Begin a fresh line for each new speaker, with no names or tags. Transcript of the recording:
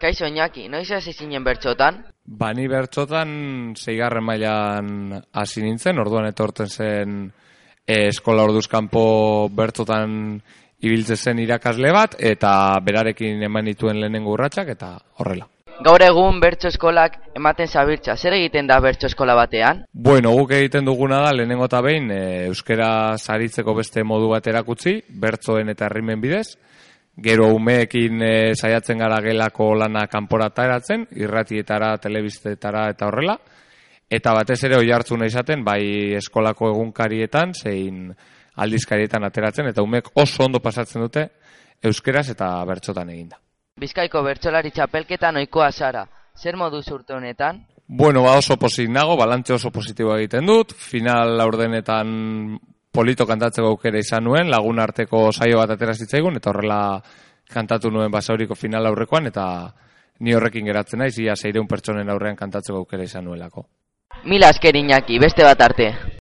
Kaixo Iñaki, noiz hasi zinen bertxotan?
Ba, ni bertxotan zeigarren mailan hasi nintzen, orduan etorten zen e, eskola orduzkanpo bertxotan ibiltze zen irakasle bat, eta berarekin eman dituen lehenengo urratsak eta horrela.
Gaur egun bertso eskolak ematen zabirtza, zer egiten da bertso eskola batean?
Bueno, guk egiten duguna da lehenengo eta behin e, euskera saritzeko beste modu bat erakutzi, bertsoen eta herrimen bidez, gero umeekin e, saiatzen gara gelako lana kanporata eratzen, irratietara, telebistetara eta horrela, eta batez ere oi hartzuna izaten, bai eskolako egunkarietan, zein aldizkarietan ateratzen, eta umeek oso ondo pasatzen dute euskeraz eta bertsotan eginda.
Bizkaiko bertsolari txapelketan ohikoa zara, zer modu zurte honetan?
Bueno, ba oso pozik nago, balantze oso positiboa egiten dut, final laurdenetan polito kantatzeko aukera izan nuen, lagun arteko saio bat atera zitzaigun, eta horrela kantatu nuen basauriko final aurrekoan, eta ni horrekin geratzen naiz, ia zeireun pertsonen aurrean kantatzeko aukera izan nuelako.
Mila asker Iñaki, beste bat arte.